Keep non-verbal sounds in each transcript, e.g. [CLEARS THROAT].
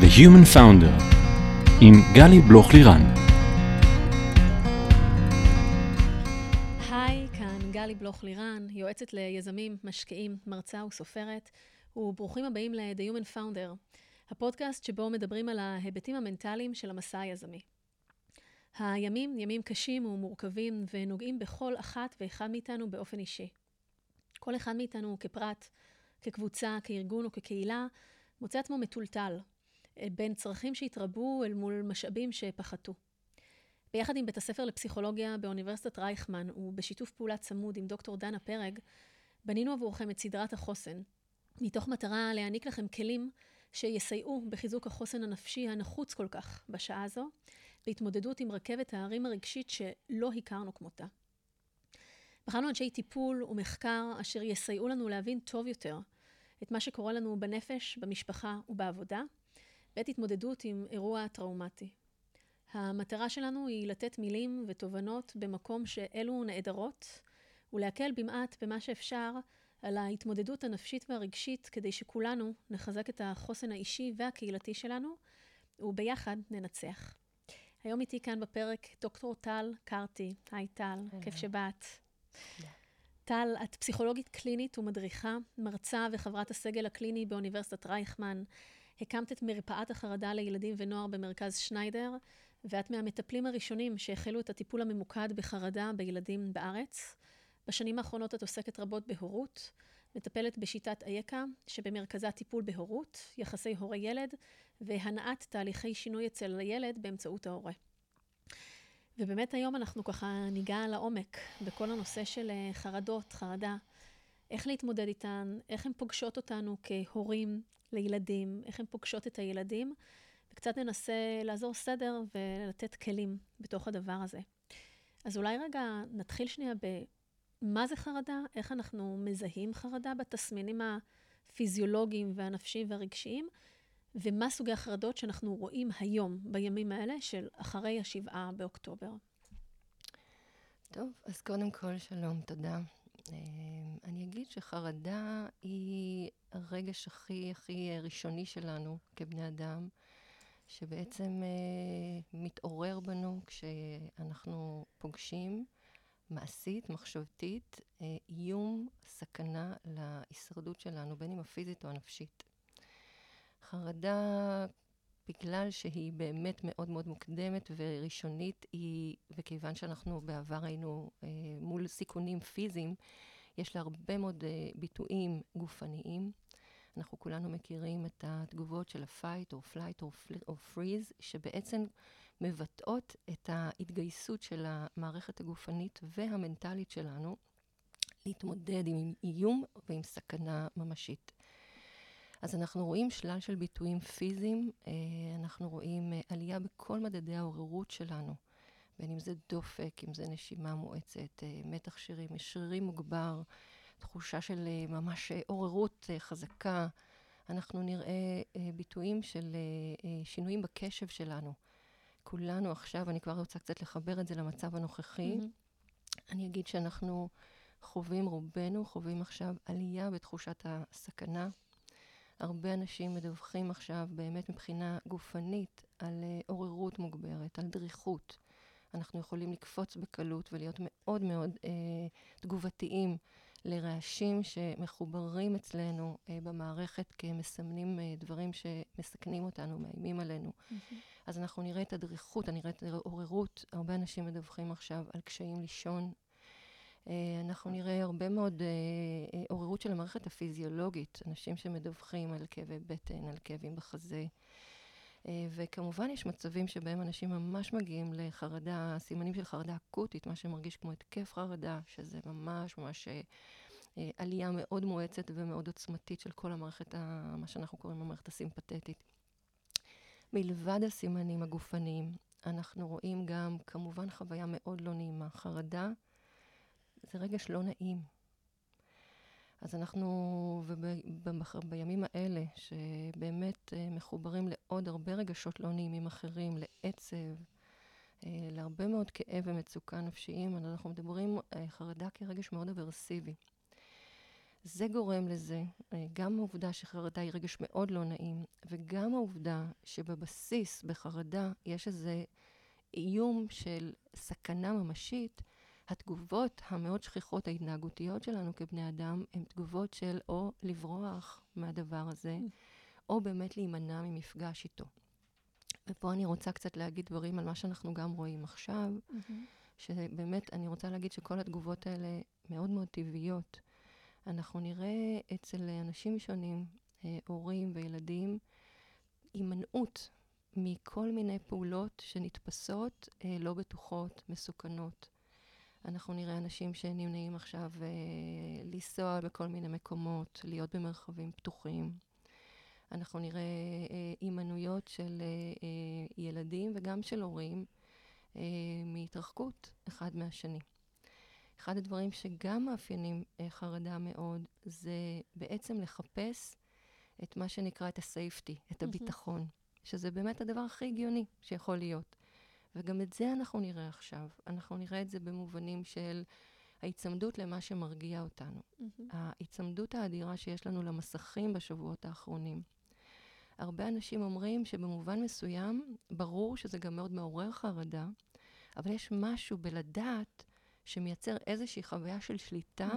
The Human Founder עם גלי בלוך-לירן. היי, כאן גלי בלוך-לירן, יועצת ליזמים, משקיעים, מרצה וסופרת, וברוכים הבאים ל-The Human Founder, הפודקאסט שבו מדברים על ההיבטים המנטליים של המסע היזמי. הימים ימים קשים ומורכבים ונוגעים בכל אחת ואחד מאיתנו באופן אישי. כל אחד מאיתנו כפרט, כקבוצה, כארגון או כקהילה, מוצא עצמו מטולטל, בין צרכים שהתרבו אל מול משאבים שפחתו. ביחד עם בית הספר לפסיכולוגיה באוניברסיטת רייכמן ובשיתוף פעולה צמוד עם דוקטור דנה פרג, בנינו עבורכם את סדרת החוסן, מתוך מטרה להעניק לכם כלים שיסייעו בחיזוק החוסן הנפשי הנחוץ כל כך בשעה הזו, בהתמודדות עם רכבת ההרים הרגשית שלא הכרנו כמותה. בחרנו אנשי טיפול ומחקר אשר יסייעו לנו להבין טוב יותר את מה שקורה לנו בנפש, במשפחה ובעבודה, בעת התמודדות עם אירוע טראומטי. המטרה שלנו היא לתת מילים ותובנות במקום שאלו נעדרות, ולהקל במעט במה שאפשר על ההתמודדות הנפשית והרגשית כדי שכולנו נחזק את החוסן האישי והקהילתי שלנו, וביחד ננצח. היום איתי כאן בפרק דוקטור טל קרטי. היי טל, כיף שבאת. טל, את פסיכולוגית קלינית ומדריכה, מרצה וחברת הסגל הקליני באוניברסיטת רייכמן. הקמת את מרפאת החרדה לילדים ונוער במרכז שניידר, ואת מהמטפלים הראשונים שהחלו את הטיפול הממוקד בחרדה בילדים בארץ. בשנים האחרונות את עוסקת רבות בהורות, מטפלת בשיטת אייקה, שבמרכזה טיפול בהורות, יחסי הורה-ילד, והנעת תהליכי שינוי אצל הילד באמצעות ההורה. ובאמת היום אנחנו ככה ניגע לעומק בכל הנושא של אה, חרדות, חרדה, איך להתמודד איתן, איך הן פוגשות אותנו כהורים לילדים, איך הן פוגשות את הילדים, וקצת ננסה לעזור סדר ולתת כלים בתוך הדבר הזה. אז אולי רגע נתחיל שנייה במה זה חרדה, איך אנחנו מזהים חרדה בתסמינים הפיזיולוגיים והנפשיים והרגשיים, ומה סוגי החרדות שאנחנו רואים היום, בימים האלה, של אחרי השבעה באוקטובר. טוב, אז קודם כל, שלום, תודה. אה, אני אגיד שחרדה היא הרגש הכי הכי ראשוני שלנו כבני אדם, שבעצם אה, מתעורר בנו כשאנחנו פוגשים מעשית, מחשבתית, אה, איום, סכנה להישרדות שלנו, בין אם הפיזית או הנפשית. חרדה, בגלל שהיא באמת מאוד מאוד מוקדמת וראשונית, היא, וכיוון שאנחנו בעבר היינו אה, מול סיכונים פיזיים, יש לה הרבה מאוד אה, ביטויים גופניים. אנחנו כולנו מכירים את התגובות של ה-fight או flight או freeze, שבעצם מבטאות את ההתגייסות של המערכת הגופנית והמנטלית שלנו להתמודד עם איום ועם סכנה ממשית. אז אנחנו רואים שלל של ביטויים פיזיים, אה, אנחנו רואים אה, עלייה בכל מדדי העוררות שלנו, בין אם זה דופק, אם זה נשימה מואצת, אה, מתח שרירים, שרירים מוגבר, תחושה של ממש עוררות חזקה. אנחנו נראה ביטויים של שינויים בקשב שלנו. כולנו עכשיו, אני כבר רוצה קצת לחבר את זה למצב הנוכחי. Mm-hmm. אני אגיד שאנחנו חווים, רובנו חווים עכשיו עלייה בתחושת הסכנה. הרבה אנשים מדווחים עכשיו באמת מבחינה גופנית על uh, עוררות מוגברת, על דריכות. אנחנו יכולים לקפוץ בקלות ולהיות מאוד מאוד uh, תגובתיים לרעשים שמחוברים אצלנו uh, במערכת כמסמנים uh, דברים שמסכנים אותנו, מאיימים עלינו. Mm-hmm. אז אנחנו נראה את הדריכות, אני אראה את העוררות. הרבה אנשים מדווחים עכשיו על קשיים לישון, אה, אנחנו נראה הרבה מאוד אה, אה, עוררות של המערכת הפיזיולוגית, אנשים שמדווחים על כאבי בטן, על כאבים בחזה. וכמובן יש מצבים שבהם אנשים ממש מגיעים לחרדה, סימנים של חרדה אקוטית, מה שמרגיש כמו התקף חרדה, שזה ממש ממש עלייה מאוד מואצת ומאוד עוצמתית של כל המערכת, מה שאנחנו קוראים המערכת הסימפתטית. מלבד הסימנים הגופניים, אנחנו רואים גם כמובן חוויה מאוד לא נעימה, חרדה זה רגש לא נעים. אז אנחנו, ובימים האלה, שבאמת אה, מחוברים לעוד הרבה רגשות לא נעימים אחרים, לעצב, אה, להרבה מאוד כאב ומצוקה נפשיים, אנחנו מדברים אה, חרדה כרגש מאוד אברסיבי. זה גורם לזה, גם העובדה שחרדה היא רגש מאוד לא נעים, וגם העובדה שבבסיס, בחרדה, יש איזה איום של סכנה ממשית, התגובות המאוד שכיחות, ההתנהגותיות שלנו כבני אדם, הן תגובות של או לברוח מהדבר הזה, mm. או באמת להימנע ממפגש איתו. ופה אני רוצה קצת להגיד דברים על מה שאנחנו גם רואים עכשיו, mm-hmm. שבאמת, אני רוצה להגיד שכל התגובות האלה מאוד מאוד טבעיות. אנחנו נראה אצל אנשים שונים, אה, הורים וילדים, הימנעות מכל מיני פעולות שנתפסות אה, לא בטוחות, מסוכנות. אנחנו נראה אנשים שנמנעים עכשיו אה, לנסוע בכל מיני מקומות, להיות במרחבים פתוחים. אנחנו נראה הימנעויות של ילדים וגם של הורים מהתרחקות אחד מהשני. אחד הדברים שגם מאפיינים אה, חרדה מאוד, זה בעצם לחפש את מה שנקרא את הסייפטי, את הביטחון, שזה באמת הדבר הכי הגיוני שיכול להיות. וגם את זה אנחנו נראה עכשיו. אנחנו נראה את זה במובנים של ההיצמדות למה שמרגיע אותנו. Mm-hmm. ההיצמדות האדירה שיש לנו למסכים בשבועות האחרונים. הרבה אנשים אומרים שבמובן מסוים, ברור שזה גם מאוד מעורר חרדה, אבל יש משהו בלדעת שמייצר איזושהי חוויה של שליטה.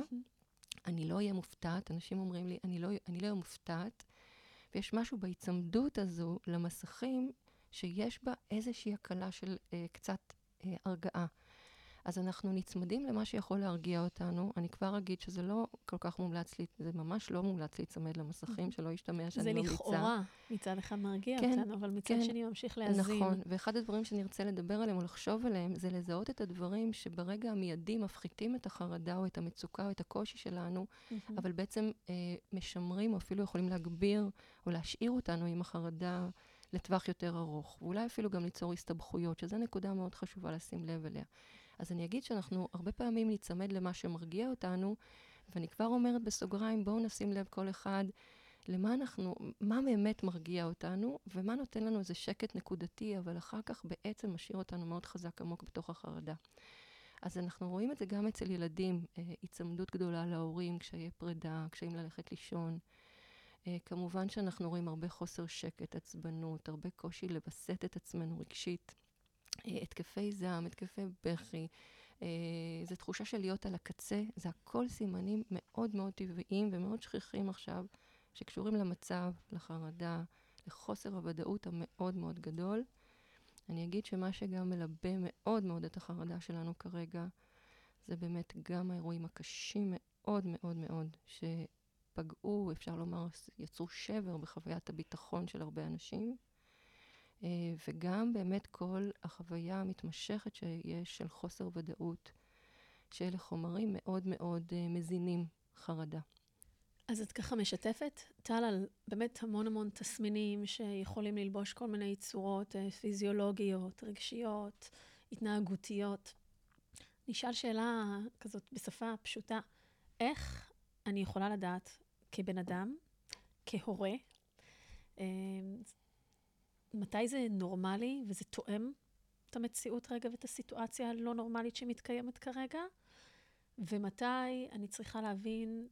אני לא אהיה מופתעת, אנשים אומרים לי, אני לא אהיה מופתעת, ויש משהו בהיצמדות הזו למסכים, שיש בה איזושהי הקלה של אה, קצת אה, הרגעה. אז אנחנו נצמדים למה שיכול להרגיע אותנו. אני כבר אגיד שזה לא כל כך מומלץ, לי, זה ממש לא מומלץ להיצמד למסכים, שלא ישתמע שאני ממליצה. זה לכאורה מצד אחד מרגיע כן, אותנו, אבל מצד כן, שני ממשיך להזין. נכון, ואחד הדברים שנרצה לדבר עליהם או לחשוב עליהם, זה לזהות את הדברים שברגע המיידי מפחיתים את החרדה או את המצוקה או את הקושי שלנו, אבל בעצם אה, משמרים או אפילו יכולים להגביר או להשאיר אותנו עם החרדה. לטווח יותר ארוך, ואולי אפילו גם ליצור הסתבכויות, שזו נקודה מאוד חשובה לשים לב אליה. אז אני אגיד שאנחנו הרבה פעמים ניצמד למה שמרגיע אותנו, ואני כבר אומרת בסוגריים, בואו נשים לב כל אחד למה אנחנו, מה באמת מרגיע אותנו, ומה נותן לנו איזה שקט נקודתי, אבל אחר כך בעצם משאיר אותנו מאוד חזק עמוק בתוך החרדה. אז אנחנו רואים את זה גם אצל ילדים, אה, היצמדות גדולה להורים, קשיי פרידה, קשיים ללכת לישון. אה, כמובן שאנחנו רואים הרבה חוסר שקט, עצבנות, הרבה קושי לווסת את עצמנו רגשית. אה, התקפי זעם, התקפי בכי, אה, זו תחושה של להיות על הקצה, זה הכל סימנים מאוד מאוד טבעיים ומאוד שכיחים עכשיו, שקשורים למצב, לחרדה, לחוסר הוודאות המאוד מאוד גדול. אני אגיד שמה שגם מלבה מאוד מאוד את החרדה שלנו כרגע, זה באמת גם האירועים הקשים מאוד מאוד מאוד, שפגעו, אפשר לומר, יצרו שבר בחוויית הביטחון של הרבה אנשים. אה, וגם באמת כל החוויה המתמשכת שיש של חוסר ודאות, שאלה חומרים מאוד מאוד אה, מזינים חרדה. אז את ככה משתפת, טל, על באמת המון המון תסמינים שיכולים ללבוש כל מיני צורות אה, פיזיולוגיות, רגשיות, התנהגותיות. נשאל שאלה כזאת בשפה פשוטה, איך אני יכולה לדעת כבן אדם, כהורה, מתי זה נורמלי וזה תואם את המציאות רגע ואת הסיטואציה הלא נורמלית שמתקיימת כרגע, ומתי אני צריכה להבין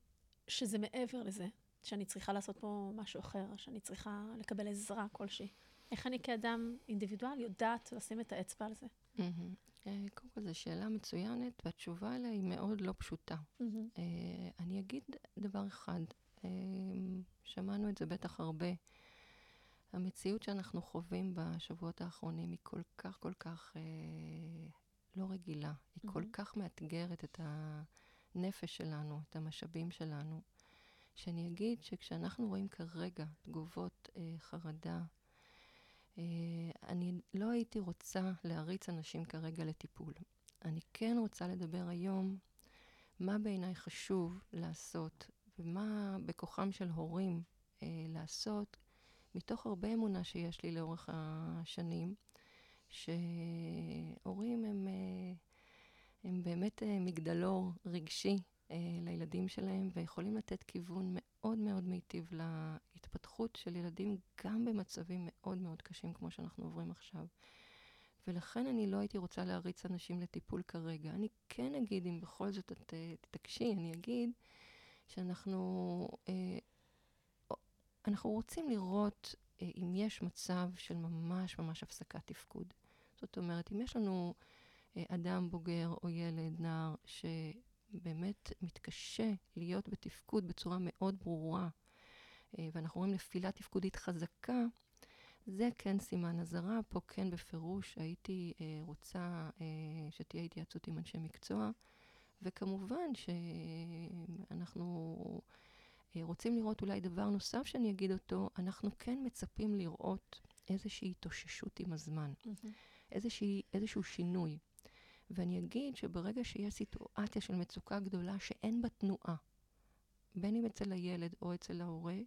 שזה מעבר לזה, שאני צריכה לעשות פה משהו אחר, שאני צריכה לקבל עזרה כלשהי. איך אני כאדם אינדיבידואל יודעת לשים את האצבע על זה? אה, קודם כל, זו שאלה מצוינת, והתשובה עליה היא מאוד לא פשוטה. אה, אני אגיד דבר אחד, אה, שמענו את זה בטח הרבה. המציאות שאנחנו חווים בשבועות האחרונים היא כל כך, כל כך אה, לא רגילה. היא mm-hmm. כל כך מאתגרת את הנפש שלנו, את המשאבים שלנו, שאני אגיד שכשאנחנו רואים כרגע תגובות אה, חרדה, אה, אני לא הייתי רוצה להריץ אנשים כרגע לטיפול. אני כן רוצה לדבר היום מה בעיניי חשוב לעשות, ומה בכוחם של הורים אה, לעשות מתוך הרבה אמונה שיש לי לאורך השנים, שהורים הם, אה, הם באמת אה, מגדלור רגשי אה, לילדים שלהם, ויכולים לתת כיוון מאוד מאוד מיטיב להתפתחות של ילדים, גם במצבים מאוד מאוד קשים, כמו שאנחנו עוברים עכשיו. ולכן אני לא הייתי רוצה להריץ אנשים לטיפול כרגע. אני כן אגיד, אם בכל זאת את תתעקשי, אני אגיד שאנחנו אה, אנחנו רוצים לראות אה, אם יש מצב של ממש ממש הפסקת תפקוד. זאת אומרת, אם יש לנו אה, אדם בוגר או ילד, נער, שבאמת מתקשה להיות בתפקוד בצורה מאוד ברורה, ואנחנו רואים נפילה תפקודית חזקה, זה כן סימן אזהרה. פה כן בפירוש הייתי אה, רוצה אה, שתהיה התייעצות עם אנשי מקצוע, וכמובן שאנחנו אה, רוצים לראות אולי דבר נוסף שאני אגיד אותו, אנחנו כן מצפים לראות איזושהי התאוששות עם הזמן, mm-hmm. איזושהי, איזשהו שינוי. ואני אגיד שברגע שיש סיטואציה של מצוקה גדולה שאין בה תנועה, בין אם אצל הילד או אצל ההורה,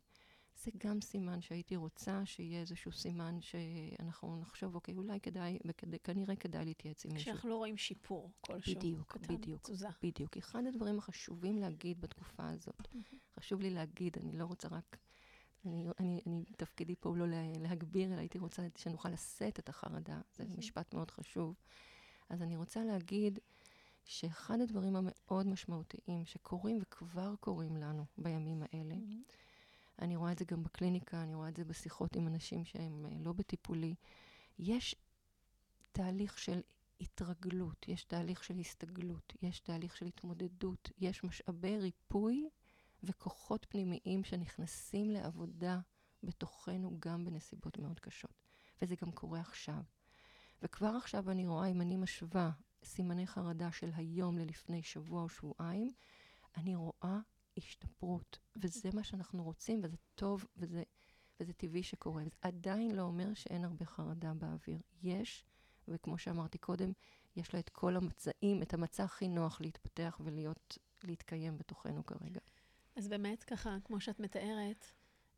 זה גם סימן שהייתי רוצה שיהיה איזשהו סימן שאנחנו נחשוב, אוקיי, אולי כדאי, וכנראה כדאי להתייעץ עם מישהו. כשאנחנו לא רואים שיפור כלשהו. בדיוק, קטן, בדיוק, תזוזה. בדיוק. אחד הדברים החשובים להגיד בתקופה הזאת, mm-hmm. חשוב לי להגיד, אני לא רוצה רק... אני, אני, אני, תפקידי פה לא להגביר, אלא הייתי רוצה שנוכל לשאת את החרדה. זה mm-hmm. משפט מאוד חשוב. אז אני רוצה להגיד שאחד הדברים המאוד משמעותיים שקורים וכבר קורים לנו בימים האלה, mm-hmm. אני רואה את זה גם בקליניקה, אני רואה את זה בשיחות עם אנשים שהם אה, לא בטיפולי. יש תהליך של התרגלות, יש תהליך של הסתגלות, יש תהליך של התמודדות, יש משאבי ריפוי וכוחות פנימיים שנכנסים לעבודה בתוכנו גם בנסיבות מאוד קשות. וזה גם קורה עכשיו. וכבר עכשיו אני רואה, אם אני משווה סימני חרדה של היום ללפני שבוע או שבועיים, אני רואה השתפרות, וזה מה שאנחנו רוצים, וזה טוב, וזה, וזה טבעי שקורה. זה עדיין לא אומר שאין הרבה חרדה באוויר. יש, וכמו שאמרתי קודם, יש לה את כל המצעים, את המצע הכי נוח להתפתח ולהיות, להתקיים בתוכנו כרגע. אז באמת, ככה, כמו שאת מתארת,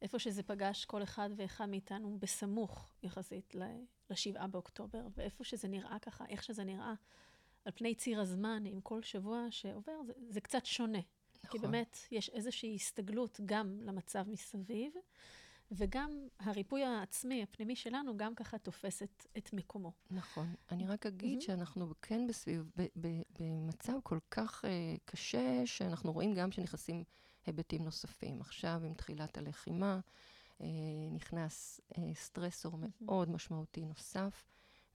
איפה שזה פגש כל אחד ואחד מאיתנו בסמוך יחסית ל-7 באוקטובר, ואיפה שזה נראה ככה, איך שזה נראה, על פני ציר הזמן, עם כל שבוע שעובר, זה, זה קצת שונה. נכון. כי באמת יש איזושהי הסתגלות גם למצב מסביב, וגם הריפוי העצמי, הפנימי שלנו, גם ככה תופס את, את מקומו. נכון. אני רק אגיד mm-hmm. שאנחנו כן בסביב, ב, ב, במצב כל כך uh, קשה, שאנחנו רואים גם שנכנסים היבטים נוספים. עכשיו, עם תחילת הלחימה, uh, נכנס uh, סטרסור mm-hmm. מאוד משמעותי נוסף,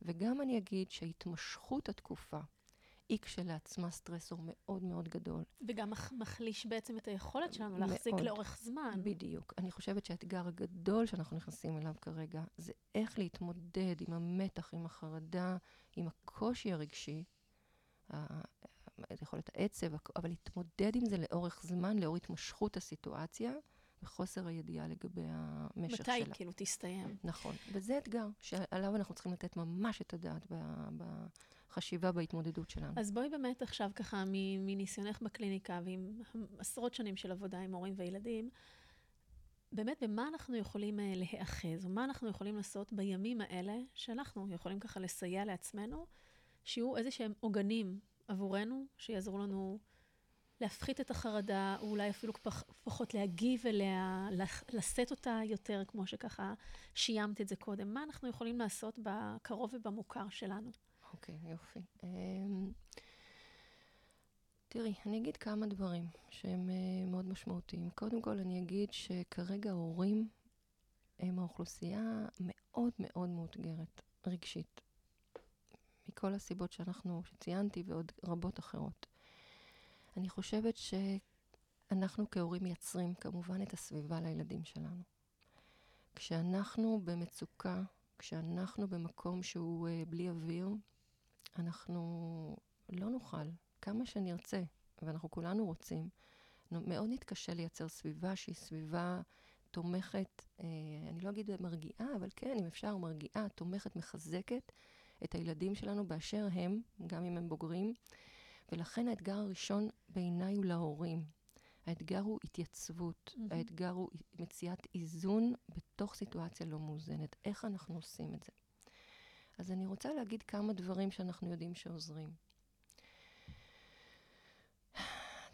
וגם אני אגיד שהתמשכות התקופה, היא כשלעצמה סטרסור מאוד מאוד גדול. וגם מחליש בעצם את היכולת שלנו להחזיק מאוד, לאורך זמן. בדיוק. אני חושבת שהאתגר הגדול שאנחנו נכנסים אליו כרגע, זה איך להתמודד עם המתח, עם החרדה, עם הקושי הרגשי, זה יכול להיות העצב, אבל להתמודד עם זה לאורך זמן, לאור התמשכות הסיטואציה. וחוסר הידיעה לגבי המשך מתי שלה. מתי כאילו תסתיים. נכון, וזה אתגר שעליו אנחנו צריכים לתת ממש את הדעת חשיבה בהתמודדות שלנו. אז בואי באמת עכשיו ככה, מניסיונך בקליניקה ועם עשרות שנים של עבודה עם הורים וילדים, באמת במה אנחנו יכולים uh, להיאחז, או מה אנחנו יכולים לעשות בימים האלה, שאנחנו יכולים ככה לסייע לעצמנו, שיהיו איזה שהם עוגנים עבורנו, שיעזרו לנו להפחית את החרדה, או אולי אפילו פח, פחות להגיב אליה, לשאת אותה יותר, כמו שככה שיימת את זה קודם. מה אנחנו יכולים לעשות בקרוב ובמוכר שלנו? אוקיי, יופי. Um, תראי, אני אגיד כמה דברים שהם uh, מאוד משמעותיים. קודם כל, אני אגיד שכרגע הורים הם האוכלוסייה מאוד מאוד מאותגרת, רגשית. מכל הסיבות שאנחנו, שציינתי ועוד רבות אחרות. אני חושבת שאנחנו כהורים מייצרים כמובן את הסביבה לילדים שלנו. כשאנחנו במצוקה, כשאנחנו במקום שהוא uh, בלי אוויר, אנחנו לא נוכל, כמה שנרצה, ואנחנו כולנו רוצים, מאוד נתקשה לייצר סביבה שהיא סביבה תומכת, אה, אני לא אגיד מרגיעה, אבל כן, אם אפשר, מרגיעה, תומכת, מחזקת את הילדים שלנו באשר הם, גם אם הם בוגרים. ולכן האתגר הראשון בעיניי הוא להורים. האתגר הוא התייצבות, mm-hmm. האתגר הוא מציאת איזון בתוך סיטואציה לא מאוזנת. איך אנחנו עושים את זה? אז אני רוצה להגיד כמה דברים שאנחנו יודעים שעוזרים.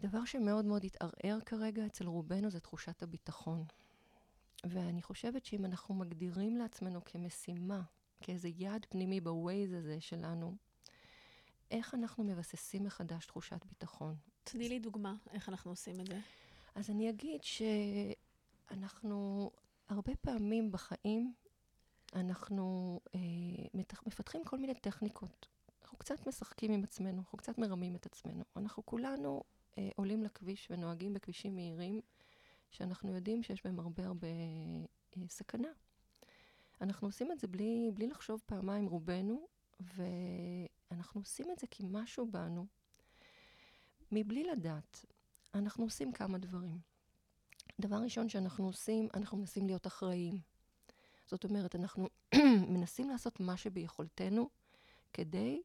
דבר שמאוד מאוד התערער כרגע אצל רובנו זה תחושת הביטחון. ואני חושבת שאם אנחנו מגדירים לעצמנו כמשימה, כאיזה יעד פנימי בווייז הזה שלנו, איך אנחנו מבססים מחדש תחושת ביטחון? תני לי דוגמה איך אנחנו עושים את זה. אז אני אגיד שאנחנו הרבה פעמים בחיים, אנחנו אה, מפתחים כל מיני טכניקות. אנחנו קצת משחקים עם עצמנו, אנחנו קצת מרמים את עצמנו. אנחנו כולנו אה, עולים לכביש ונוהגים בכבישים מהירים, שאנחנו יודעים שיש בהם הרבה הרבה אה, סכנה. אנחנו עושים את זה בלי, בלי לחשוב פעמיים, רובנו, ואנחנו עושים את זה כי משהו בנו, מבלי לדעת, אנחנו עושים כמה דברים. דבר ראשון שאנחנו עושים, אנחנו מנסים להיות אחראים. זאת אומרת, אנחנו [CLEARS THROAT] מנסים לעשות מה שביכולתנו כדי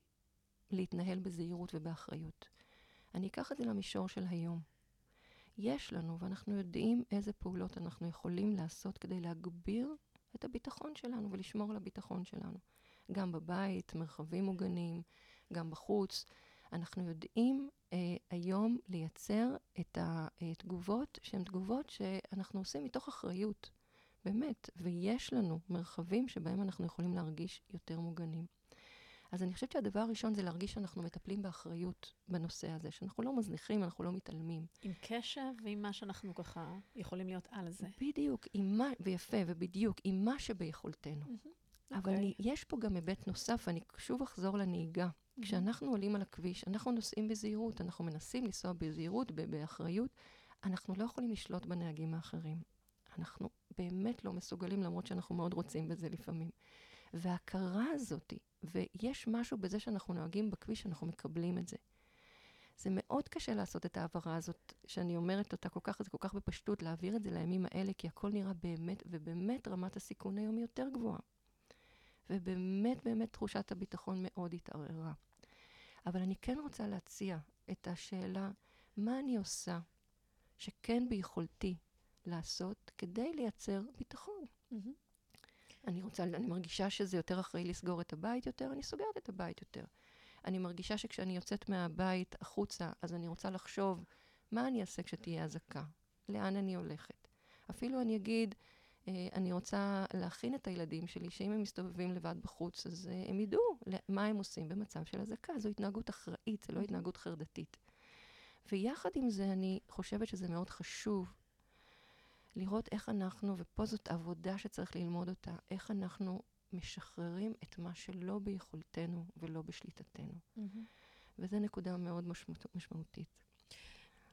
להתנהל בזהירות ובאחריות. אני אקח את זה למישור של היום. יש לנו, ואנחנו יודעים איזה פעולות אנחנו יכולים לעשות כדי להגביר את הביטחון שלנו ולשמור על הביטחון שלנו. גם בבית, מרחבים מוגנים, גם בחוץ. אנחנו יודעים אה, היום לייצר את התגובות שהן תגובות שאנחנו עושים מתוך אחריות, באמת, ויש לנו מרחבים שבהם אנחנו יכולים להרגיש יותר מוגנים. אז אני חושבת שהדבר הראשון זה להרגיש שאנחנו מטפלים באחריות בנושא הזה, שאנחנו לא מזניחים, אנחנו לא מתעלמים. עם קשב ועם מה שאנחנו ככה יכולים להיות על זה. בדיוק, מה, ויפה, ובדיוק, עם מה שביכולתנו. Mm-hmm. אבל okay. אוקיי. יש פה גם היבט נוסף, אני שוב אחזור לנהיגה. Mm-hmm. כשאנחנו עולים על הכביש, אנחנו נוסעים בזהירות, אנחנו מנסים לנסוע בזהירות, באחריות, אנחנו לא יכולים לשלוט בנהגים האחרים. אנחנו באמת לא מסוגלים, למרות שאנחנו מאוד רוצים בזה לפעמים. וההכרה הזאת, ויש משהו בזה שאנחנו נוהגים בכביש, שאנחנו מקבלים את זה. זה מאוד קשה לעשות את ההעברה הזאת, שאני אומרת אותה כל כך, זה כל כך בפשטות, להעביר את זה לימים האלה, כי הכל נראה באמת, ובאמת רמת הסיכון היום היא יותר גבוהה. ובאמת באמת תחושת הביטחון מאוד התערערה. אבל אני כן רוצה להציע את השאלה, מה אני עושה שכן ביכולתי לעשות כדי לייצר ביטחון? Mm-hmm. אני רוצה, אני מרגישה שזה יותר אחראי לסגור את הבית יותר, אני סוגרת את הבית יותר. אני מרגישה שכשאני יוצאת מהבית החוצה, אז אני רוצה לחשוב, מה אני אעשה כשתהיה אזעקה? לאן אני הולכת? אפילו אני אגיד, אה, אני רוצה להכין את הילדים שלי, שאם הם מסתובבים לבד בחוץ, אז אה, הם ידעו מה הם עושים במצב של אזעקה. זו התנהגות אחראית, זו לא התנהגות חרדתית. ויחד עם זה, אני חושבת שזה מאוד חשוב לראות איך אנחנו, ופה זאת עבודה שצריך ללמוד אותה, איך אנחנו משחררים את מה שלא ביכולתנו ולא בשליטתנו. Mm-hmm. וזו נקודה מאוד משמעות, משמעותית.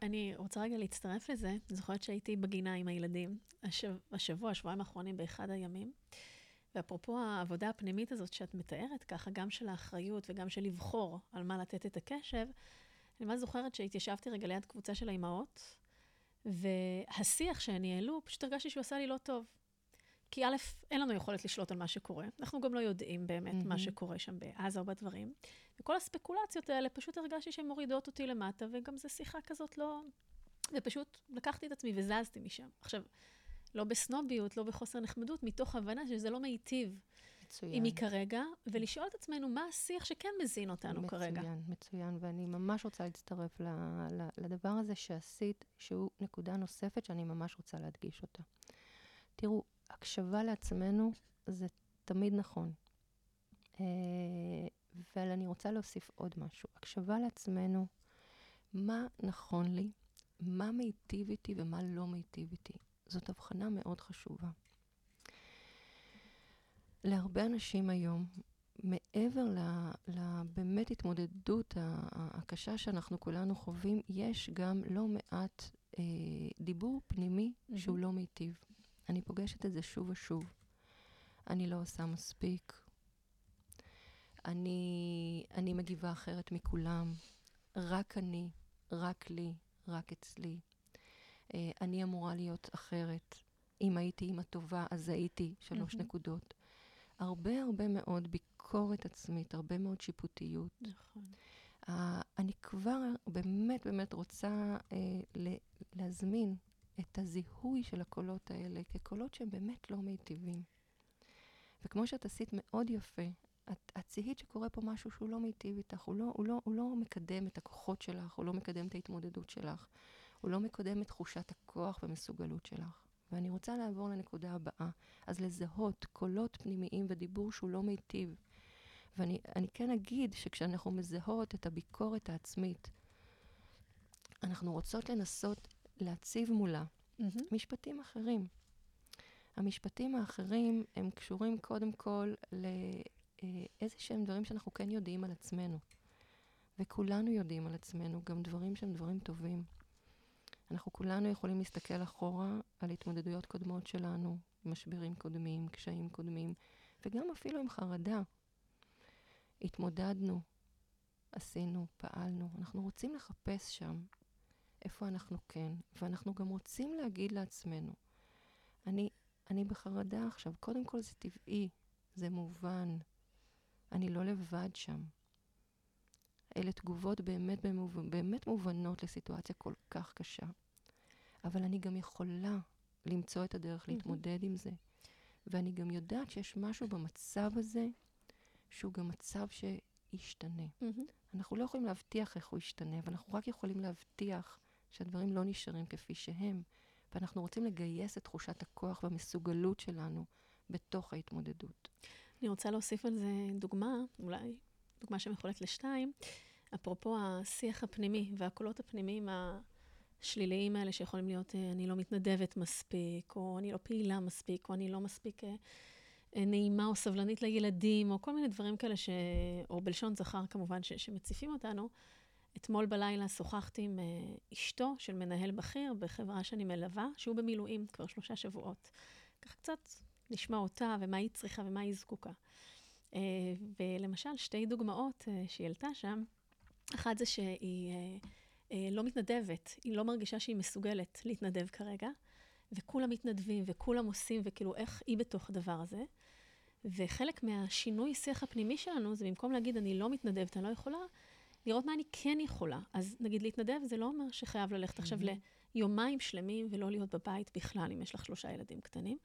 אני רוצה רגע להצטרף לזה. זוכרת שהייתי בגינה עם הילדים השב, השבוע, השבועיים האחרונים, באחד הימים. ואפרופו העבודה הפנימית הזאת שאת מתארת, ככה, גם של האחריות וגם של לבחור על מה לתת את הקשב, אני ממש זוכרת שהתיישבתי רגע ליד קבוצה של האימהות, והשיח שהן ניהלו, פשוט הרגשתי שהוא עשה לי לא טוב. כי א', אין לנו יכולת לשלוט על מה שקורה, אנחנו גם לא יודעים באמת mm-hmm. מה שקורה שם בעזה או בדברים. וכל הספקולציות האלה, פשוט הרגשתי שהן מורידות אותי למטה, וגם זו שיחה כזאת לא... ופשוט לקחתי את עצמי וזזתי משם. עכשיו, לא בסנוביות, לא בחוסר נחמדות, מתוך הבנה שזה לא מיטיב מצוין. עימי כרגע, ולשאול את עצמנו מה השיח שכן מזין אותנו מצוין, כרגע. מצוין, מצוין, ואני ממש רוצה להצטרף ל, ל, לדבר הזה שעשית, שהוא נקודה נוספת שאני ממש רוצה להדגיש אותה. תראו, הקשבה לעצמנו זה תמיד נכון. אה, אבל אני רוצה להוסיף עוד משהו. הקשבה לעצמנו, מה נכון לי, מה מיטיב איתי ומה לא מיטיב איתי. זאת הבחנה מאוד חשובה. להרבה אנשים היום, מעבר לבאמת התמודדות הקשה שאנחנו כולנו חווים, יש גם לא מעט אה, דיבור פנימי mm-hmm. שהוא לא מיטיב. אני פוגשת את זה שוב ושוב. אני לא עושה מספיק. אני, אני מגיבה אחרת מכולם. רק אני, רק לי, רק אצלי. אה, אני אמורה להיות אחרת. אם הייתי אימא טובה, אז הייתי שלוש mm-hmm. נקודות. הרבה הרבה מאוד ביקורת עצמית, הרבה מאוד שיפוטיות. נכון. Uh, אני כבר באמת באמת רוצה uh, להזמין את הזיהוי של הקולות האלה כקולות שהם באמת לא מיטיבים. וכמו שאת עשית מאוד יפה, את, את זיהית שקורה פה משהו שהוא לא מיטיב איתך, הוא לא, הוא, לא, הוא לא מקדם את הכוחות שלך, הוא לא מקדם את ההתמודדות שלך, הוא לא מקדם את תחושת הכוח והמסוגלות שלך. ואני רוצה לעבור לנקודה הבאה. אז לזהות קולות פנימיים ודיבור שהוא לא מיטיב. ואני כן אגיד שכשאנחנו מזהות את הביקורת העצמית, אנחנו רוצות לנסות להציב מולה משפטים אחרים. המשפטים האחרים הם קשורים קודם כל לאיזה שהם דברים שאנחנו כן יודעים על עצמנו. וכולנו יודעים על עצמנו גם דברים שהם דברים טובים. אנחנו כולנו יכולים להסתכל אחורה על התמודדויות קודמות שלנו, משברים קודמים, קשיים קודמים, וגם אפילו עם חרדה. התמודדנו, עשינו, פעלנו. אנחנו רוצים לחפש שם איפה אנחנו כן, ואנחנו גם רוצים להגיד לעצמנו, אני, אני בחרדה עכשיו, קודם כל זה טבעי, זה מובן, אני לא לבד שם. אלה תגובות באמת, באמת מובנות לסיטואציה כל כך קשה. אבל אני גם יכולה למצוא את הדרך. להתמודד עם זה. ואני גם יודעת שיש משהו במצב הזה שהוא גם מצב שישתנה. אנחנו לא יכולים להבטיח איך הוא ישתנה, אבל אנחנו רק יכולים להבטיח שהדברים לא נשארים כפי שהם. ואנחנו רוצים לגייס את תחושת הכוח והמסוגלות שלנו בתוך ההתמודדות. אני רוצה להוסיף על זה דוגמה, אולי דוגמה שמחולקת לשתיים, אפרופו השיח הפנימי והקולות הפנימיים השליליים האלה שיכולים להיות, אה, אני לא מתנדבת מספיק, או אני לא פעילה מספיק, או אני לא מספיק אה, אה, נעימה או סבלנית לילדים, או כל מיני דברים כאלה, ש... או בלשון זכר כמובן, ש... שמציפים אותנו. אתמול בלילה שוחחתי עם אשתו של מנהל בכיר בחברה שאני מלווה, שהוא במילואים כבר שלושה שבועות. ככה קצת נשמע אותה ומה היא צריכה ומה היא זקוקה. ולמשל, שתי דוגמאות שהיא העלתה שם, אחת זה שהיא לא מתנדבת, היא לא מרגישה שהיא מסוגלת להתנדב כרגע, וכולם מתנדבים וכולם עושים, וכאילו איך היא בתוך הדבר הזה. וחלק מהשינוי שיח הפנימי שלנו זה במקום להגיד, אני לא מתנדבת, אני לא יכולה, לראות מה אני כן יכולה. אז נגיד להתנדב זה לא אומר שחייב ללכת עכשיו ליומיים שלמים ולא להיות בבית בכלל, אם יש לך שלושה ילדים קטנים.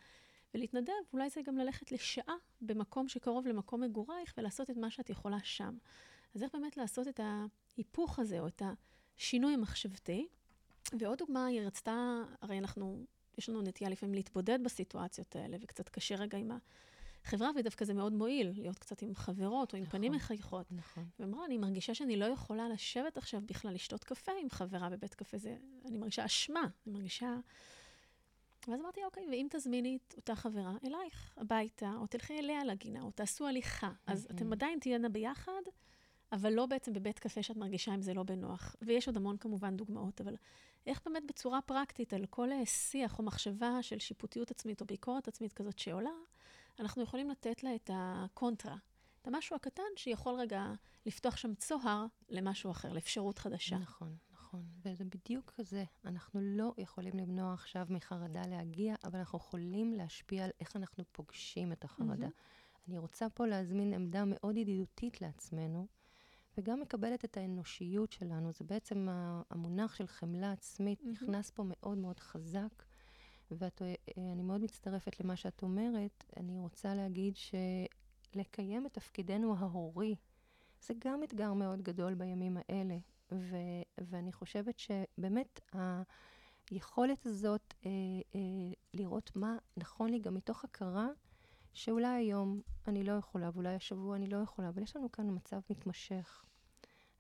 ולהתנדב, אולי זה גם ללכת לשעה במקום שקרוב למקום מגורייך ולעשות את מה שאת יכולה שם. אז איך באמת לעשות את ההיפוך הזה, או את השינוי המחשבתי? ועוד דוגמה, היא רצתה, הרי אנחנו, יש לנו נטייה לפעמים להתבודד בסיטואציות האלה, וקצת קשה רגע עם החברה, ודווקא זה מאוד מועיל, להיות קצת עם חברות או עם נכון, פנים מחייכות. נכון. ואמרה, אני מרגישה שאני לא יכולה לשבת עכשיו בכלל לשתות קפה עם חברה בבית קפה, זה, אני מרגישה אשמה, אני מרגישה... ואז אמרתי, אוקיי, ואם תזמיני את אותה חברה אלייך הביתה, או תלכי אליה לגינה, או תעשו הליכה, אז אתם עדיין תהיינה ביחד, אבל לא בעצם בבית קפה שאת מרגישה אם זה לא בנוח. ויש עוד המון כמובן דוגמאות, אבל איך באמת בצורה פרקטית על כל שיח או מחשבה של שיפוטיות עצמית או ביקורת עצמית כזאת שעולה, אנחנו יכולים לתת לה את הקונטרה, את המשהו הקטן שיכול רגע לפתוח שם צוהר למשהו אחר, לאפשרות חדשה. נכון, נכון. וזה בדיוק כזה. אנחנו לא יכולים למנוע עכשיו מחרדה להגיע, אבל אנחנו יכולים להשפיע על איך אנחנו פוגשים את החרדה. Mm-hmm. אני רוצה פה להזמין עמדה מאוד ידידותית לעצמנו. וגם מקבלת את האנושיות שלנו. זה בעצם המונח של חמלה עצמית mm-hmm. נכנס פה מאוד מאוד חזק. ואני מאוד מצטרפת למה שאת אומרת. אני רוצה להגיד שלקיים את תפקידנו ההורי, זה גם אתגר מאוד גדול בימים האלה. ו- ואני חושבת שבאמת היכולת הזאת אה, אה, לראות מה נכון לי, גם מתוך הכרה שאולי היום אני לא יכולה, ואולי השבוע אני לא יכולה, אבל יש לנו כאן מצב מתמשך.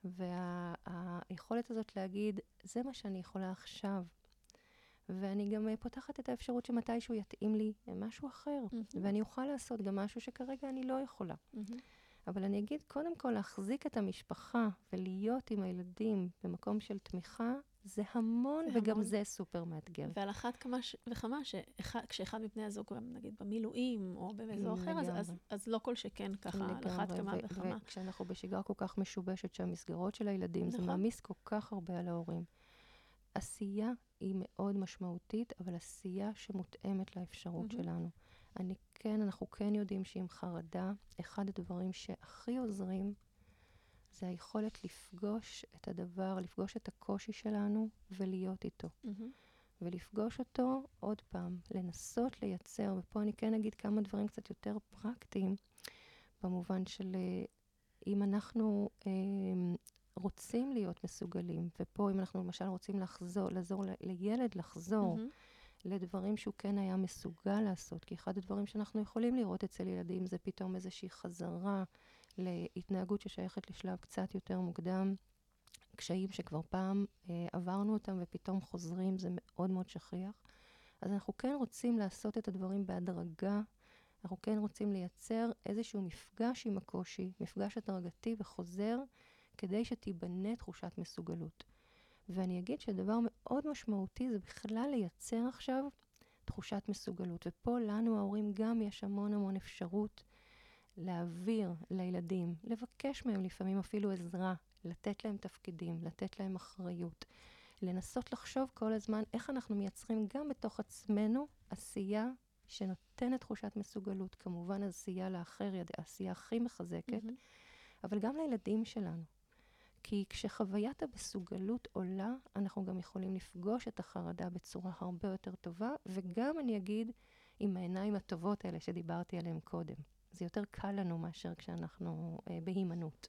והיכולת וה, הזאת להגיד, זה מה שאני יכולה עכשיו. ואני גם uh, פותחת את האפשרות שמתישהו יתאים לי משהו אחר, mm-hmm. ואני אוכל לעשות גם משהו שכרגע אני לא יכולה. Mm-hmm. אבל אני אגיד, קודם כל, להחזיק את המשפחה ולהיות עם הילדים במקום של תמיכה, זה המון, זה וגם המון. זה סופר מאתגר. ועל אחת כמה ש... וכמה, כשאחד מבני הזוג, נגיד במילואים או באזור אחר, אז, אז, אז לא כל שכן ככה, על אחת כמה ו- וכמה. וכשאנחנו בשגרה כל כך משובשת, שהמסגרות של הילדים, נכון. זה מעמיס כל כך הרבה על ההורים. עשייה היא מאוד משמעותית, אבל עשייה שמותאמת לאפשרות mm-hmm. שלנו. אני כן, אנחנו כן יודעים שעם חרדה, אחד הדברים שהכי עוזרים זה היכולת לפגוש את הדבר, לפגוש את הקושי שלנו ולהיות איתו. Mm-hmm. ולפגוש אותו עוד פעם, לנסות לייצר, ופה אני כן אגיד כמה דברים קצת יותר פרקטיים, במובן של אה, אם אנחנו אה, רוצים להיות מסוגלים, ופה אם אנחנו למשל רוצים לחזור, לעזור לילד לחזור mm-hmm. לדברים שהוא כן היה מסוגל לעשות, כי אחד הדברים שאנחנו יכולים לראות אצל ילדים זה פתאום איזושהי חזרה להתנהגות ששייכת לשלב קצת יותר מוקדם, קשיים שכבר פעם אה, עברנו אותם ופתאום חוזרים, זה מאוד מאוד שכיח. אז אנחנו כן רוצים לעשות את הדברים בהדרגה, אנחנו כן רוצים לייצר איזשהו מפגש עם הקושי, מפגש הדרגתי וחוזר, כדי שתיבנה תחושת מסוגלות. ואני אגיד שדבר מאוד משמעותי זה בכלל לייצר עכשיו תחושת מסוגלות. ופה לנו ההורים גם יש המון המון אפשרות להעביר לילדים, לבקש מהם לפעמים אפילו עזרה, לתת להם תפקידים, לתת להם אחריות, לנסות לחשוב כל הזמן איך אנחנו מייצרים גם בתוך עצמנו עשייה שנותנת תחושת מסוגלות. כמובן עשייה לאחר, העשייה הכי מחזקת, mm-hmm. אבל גם לילדים שלנו. כי כשחוויית המסוגלות עולה, אנחנו גם יכולים לפגוש את החרדה בצורה הרבה יותר טובה, וגם, אני אגיד, עם העיניים הטובות האלה שדיברתי עליהן קודם. זה יותר קל לנו מאשר כשאנחנו אה, בהימנעות.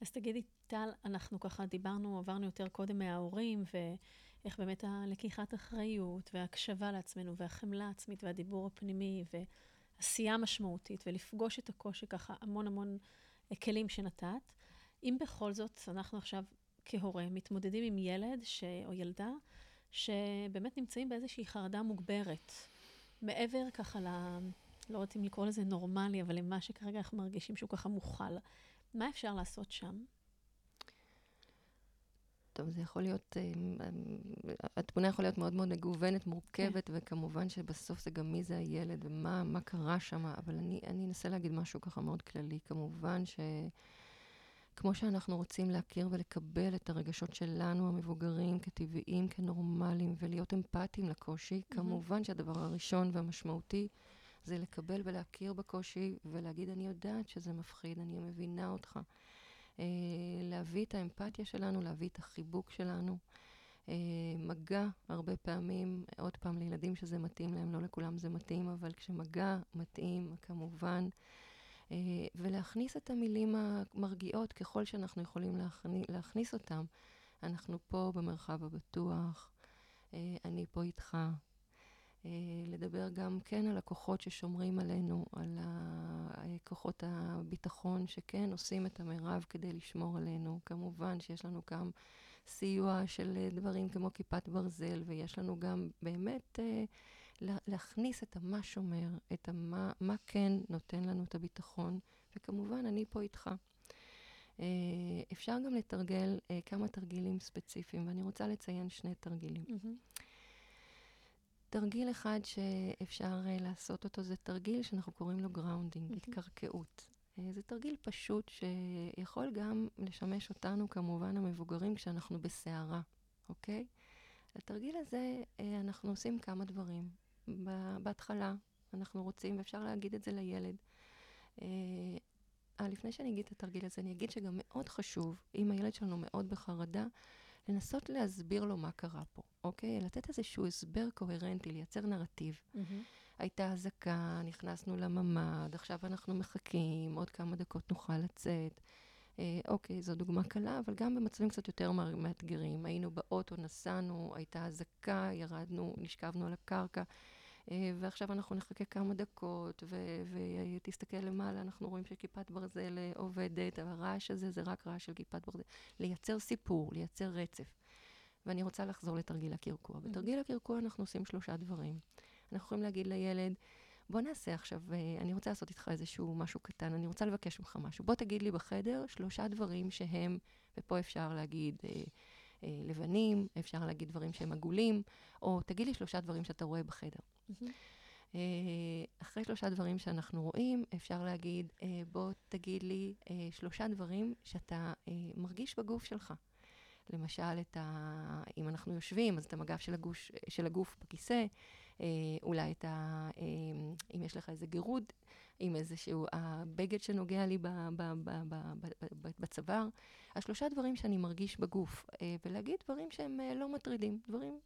אז תגידי, טל, אנחנו ככה דיברנו, עברנו יותר קודם מההורים, ואיך באמת הלקיחת אחריות, וההקשבה לעצמנו, והחמלה העצמית, והדיבור הפנימי, ועשייה משמעותית, ולפגוש את הקושי ככה, המון המון אה, כלים שנתת. אם בכל זאת אנחנו עכשיו כהורה מתמודדים עם ילד ש... או ילדה שבאמת נמצאים באיזושהי חרדה מוגברת, מעבר ככה ל... לא אם לקרוא לזה נורמלי, אבל למה שכרגע אנחנו מרגישים שהוא ככה מוכל, מה אפשר לעשות שם? טוב, זה יכול להיות, אה, התמונה יכולה להיות מאוד מאוד מגוונת, מורכבת, כן. וכמובן שבסוף זה גם מי זה הילד ומה קרה שם, אבל אני, אני אנסה להגיד משהו ככה מאוד כללי. כמובן ש... כמו שאנחנו רוצים להכיר ולקבל את הרגשות שלנו, המבוגרים, כטבעיים, כנורמליים, ולהיות אמפתיים לקושי, mm-hmm. כמובן שהדבר הראשון והמשמעותי זה לקבל ולהכיר בקושי ולהגיד, אני יודעת שזה מפחיד, אני מבינה אותך. אה, להביא את האמפתיה שלנו, להביא את החיבוק שלנו. אה, מגע, הרבה פעמים, עוד פעם, לילדים שזה מתאים להם, לא לכולם זה מתאים, אבל כשמגע מתאים, כמובן, אה, ולהכניס את המילים המרגיעות ככל שאנחנו יכולים להכניס, להכניס אותם. אנחנו פה במרחב הבטוח, אני פה איתך. אה, לדבר גם כן על הכוחות ששומרים עלינו, על כוחות הביטחון שכן עושים את המרב כדי לשמור עלינו. כמובן שיש לנו גם סיוע של דברים כמו כיפת ברזל, ויש לנו גם באמת... להכניס את המה שומר, את המה מה כן נותן לנו את הביטחון, וכמובן, אני פה איתך. אה, אפשר גם לתרגל אה, כמה תרגילים ספציפיים, ואני רוצה לציין שני תרגילים. Mm-hmm. תרגיל אחד שאפשר uh, לעשות אותו זה תרגיל שאנחנו קוראים לו grounding. התקרקעות. Uh, זה תרגיל פשוט שיכול גם לשמש אותנו, כמובן המבוגרים, כשאנחנו בסערה, אוקיי? לתרגיל הזה uh, אנחנו עושים כמה דברים. בהתחלה, אנחנו רוצים, ואפשר להגיד את זה לילד. אה, אה, לפני שאני אגיד את התרגיל הזה, אני אגיד שגם מאוד חשוב, אם הילד שלנו מאוד בחרדה, לנסות להסביר לו מה קרה פה, אוקיי? לתת איזשהו הסבר קוהרנטי, לייצר נרטיב. Mm-hmm. הייתה אזעקה, נכנסנו לממ"ד, עכשיו אנחנו מחכים, עוד כמה דקות נוכל לצאת. אה, אוקיי, זו דוגמה קלה, אבל גם במצבים קצת יותר מאתגרים. היינו באוטו, נסענו, הייתה אזעקה, ירדנו, נשכבנו על הקרקע. אה, ועכשיו אנחנו נחכה כמה דקות, ותסתכל למעלה, אנחנו רואים שכיפת ברזל אה, עובדת, הרעש הזה זה רק רעש של כיפת ברזל. לייצר סיפור, לייצר רצף. ואני רוצה לחזור לתרגיל הקרקוע. Mm-hmm. בתרגיל הקרקוע אנחנו עושים שלושה דברים. אנחנו יכולים להגיד לילד, בוא נעשה עכשיו, אה, אני רוצה לעשות איתך איזשהו משהו קטן, אני רוצה לבקש ממך משהו. בוא תגיד לי בחדר שלושה דברים שהם, ופה אפשר להגיד אה, אה, לבנים, אפשר להגיד דברים שהם עגולים, או תגיד לי שלושה דברים שאתה רואה בחדר. Mm-hmm. אחרי שלושה דברים שאנחנו רואים, אפשר להגיד, אה, בוא תגיד לי אה, שלושה דברים שאתה מרגיש בגוף שלך. למשל, את ה... אם אנחנו יושבים, אז את המגף של, הגוש, של הגוף בכיסא, אולי את ה... אם יש לך איזה גירוד, עם איזשהו הבגד שנוגע לי ב, ב, ב, ב, ב, ב, בצוואר. השלושה דברים שאני מרגיש בגוף, ולהגיד דברים שהם לא מטרידים, דברים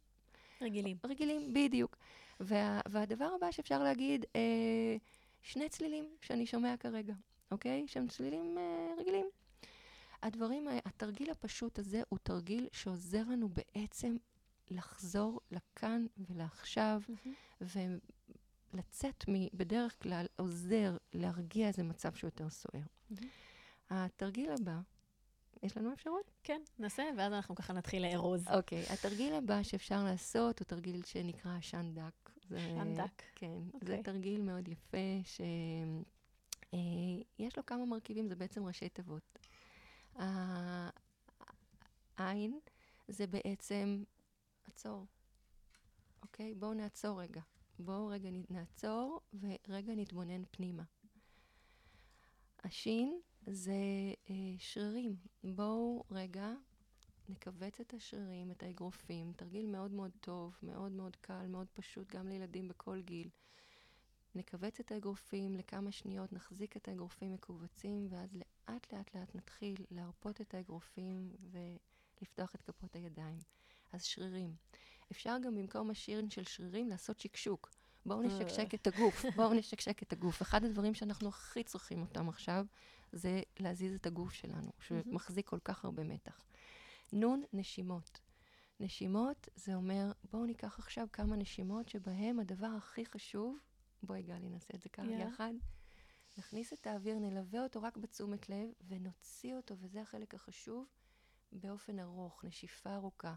רגילים. רגילים, בדיוק. וה, והדבר הבא שאפשר להגיד, אה, שני צלילים שאני שומע כרגע, אוקיי? שהם צלילים אה, רגילים. הדברים, התרגיל הפשוט הזה הוא תרגיל שעוזר לנו בעצם לחזור לכאן ולעכשיו, mm-hmm. ולצאת מ... בדרך כלל עוזר להרגיע איזה מצב שהוא יותר סוער. Mm-hmm. התרגיל הבא יש לנו אפשרות? כן, נעשה, ואז אנחנו ככה נתחיל לארוז. אוקיי, התרגיל הבא שאפשר לעשות הוא תרגיל שנקרא עשן דק. עשן דק. כן, זה אוקיי. תרגיל מאוד יפה, שיש לו כמה מרכיבים, זה בעצם ראשי תיבות. העין זה בעצם עצור, אוקיי? בואו נעצור רגע. בואו רגע נעצור ורגע נתבונן פנימה. השין זה אה, שרירים. בואו רגע נכווץ את השרירים, את האגרופים. תרגיל מאוד מאוד טוב, מאוד מאוד קל, מאוד פשוט, גם לילדים בכל גיל. נכווץ את האגרופים לכמה שניות, נחזיק את האגרופים מכווצים, ואז לאט לאט לאט נתחיל להרפות את האגרופים ולפתוח את כפות הידיים. אז שרירים. אפשר גם במקום השיר של שרירים לעשות שקשוק. בואו נשקשק את הגוף, [LAUGHS] בואו נשקשק את הגוף. אחד הדברים שאנחנו הכי צריכים אותם עכשיו, זה להזיז את הגוף שלנו, שמחזיק כל כך הרבה מתח. נון, נשימות. נשימות זה אומר, בואו ניקח עכשיו כמה נשימות שבהם הדבר הכי חשוב, בואי גלי, נעשה את זה ככה יאללה. יחד. נכניס את האוויר, נלווה אותו רק בתשומת לב, ונוציא אותו, וזה החלק החשוב, באופן ארוך, נשיפה ארוכה.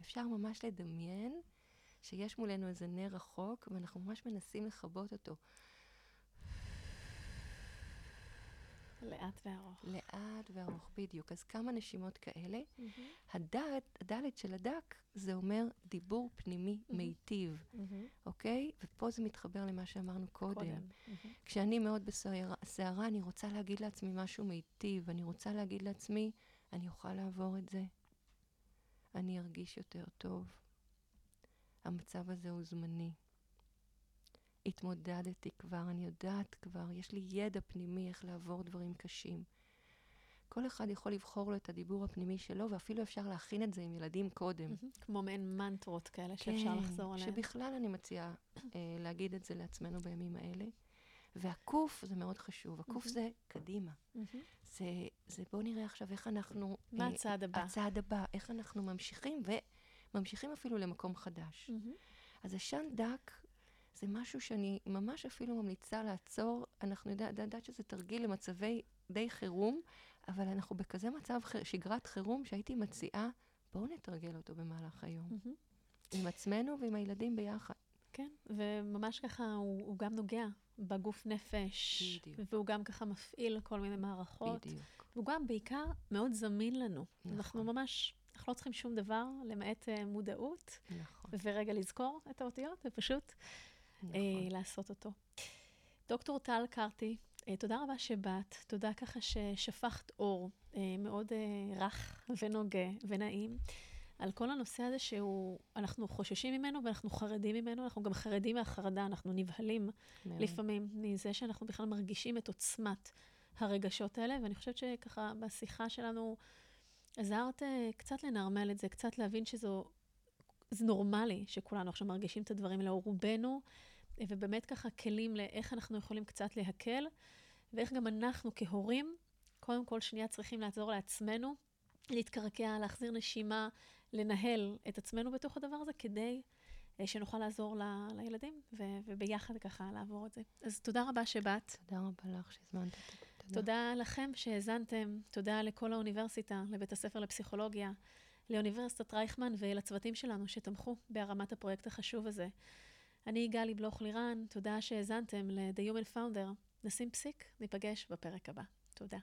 אפשר ממש לדמיין שיש מולנו איזה נר רחוק, ואנחנו ממש מנסים לכבות אותו. לאט וארוך. לאט וארוך, בדיוק. אז כמה נשימות כאלה. הדעת, הדלת של הדק, זה אומר דיבור פנימי מיטיב, אוקיי? ופה זה מתחבר למה שאמרנו קודם. קודם. כשאני מאוד בסערה, אני רוצה להגיד לעצמי משהו מיטיב. אני רוצה להגיד לעצמי, אני אוכל לעבור את זה. אני ארגיש יותר טוב. המצב הזה הוא זמני. התמודדתי כבר, אני יודעת כבר, יש לי ידע פנימי איך לעבור דברים קשים. כל אחד יכול לבחור לו את הדיבור הפנימי שלו, ואפילו אפשר להכין את זה עם ילדים קודם. כמו מעין מנטרות כאלה שאפשר לחזור עליהן. שבכלל אני מציעה אה, להגיד את זה לעצמנו בימים האלה. והקוף זה מאוד חשוב. הקוף. זה קדימה. זה, זה בואו נראה עכשיו איך אנחנו... מה אה, הצעד הבא? הצעד הבא, איך אנחנו ממשיכים, וממשיכים אפילו למקום חדש. אז עשן דק זה משהו שאני ממש אפילו ממליצה לעצור. אנחנו יודע- יודעת שזה תרגיל למצבי די חירום, אבל אנחנו בכזה מצב ח- שגרת חירום שהייתי מציעה, בואו נתרגל אותו במהלך היום. מהמם. עם עצמנו ועם הילדים ביחד. כן, וממש ככה הוא, הוא גם נוגע בגוף נפש, בדיוק. והוא גם ככה מפעיל כל מיני מערכות, בדיוק. והוא גם בעיקר מאוד זמין לנו. נכון. אנחנו ממש, אנחנו לא צריכים שום דבר למעט uh, מודעות, נכון, ורגע לזכור את האותיות, ופשוט נכון. אה, לעשות אותו. דוקטור טל קרטי, אה, תודה רבה שבאת, תודה ככה ששפכת אור אה, מאוד רך ונוגה ונעים על כל הנושא הזה שהוא, אנחנו חוששים ממנו ואנחנו חרדים ממנו, אנחנו גם חרדים מהחרדה, אנחנו נבהלים מאוד. לפעמים מזה שאנחנו בכלל מרגישים את עוצמת הרגשות האלה, ואני חושבת שככה בשיחה שלנו עזרת קצת לנרמל את זה, קצת להבין שזו... זה נורמלי שכולנו עכשיו מרגישים את הדברים האלה, רובנו, ובאמת ככה כלים לאיך אנחנו יכולים קצת להקל, ואיך גם אנחנו כהורים, קודם כל שנייה צריכים לעזור לעצמנו, להתקרקע, להחזיר נשימה, לנהל את עצמנו בתוך הדבר הזה, כדי אה, שנוכל לעזור ל- לילדים, ו- וביחד ככה לעבור את זה. אז תודה רבה שבאת. תודה רבה לך שהזמנת אותי. תודה לכם שהאזנתם, תודה לכל האוניברסיטה, לבית הספר לפסיכולוגיה, לאוניברסיטת רייכמן ולצוותים שלנו שתמכו בהרמת הפרויקט החשוב הזה. אני גלי בלוך לירן, תודה שהאזנתם ל-The Human Founder. נשים פסיק, ניפגש בפרק הבא. תודה.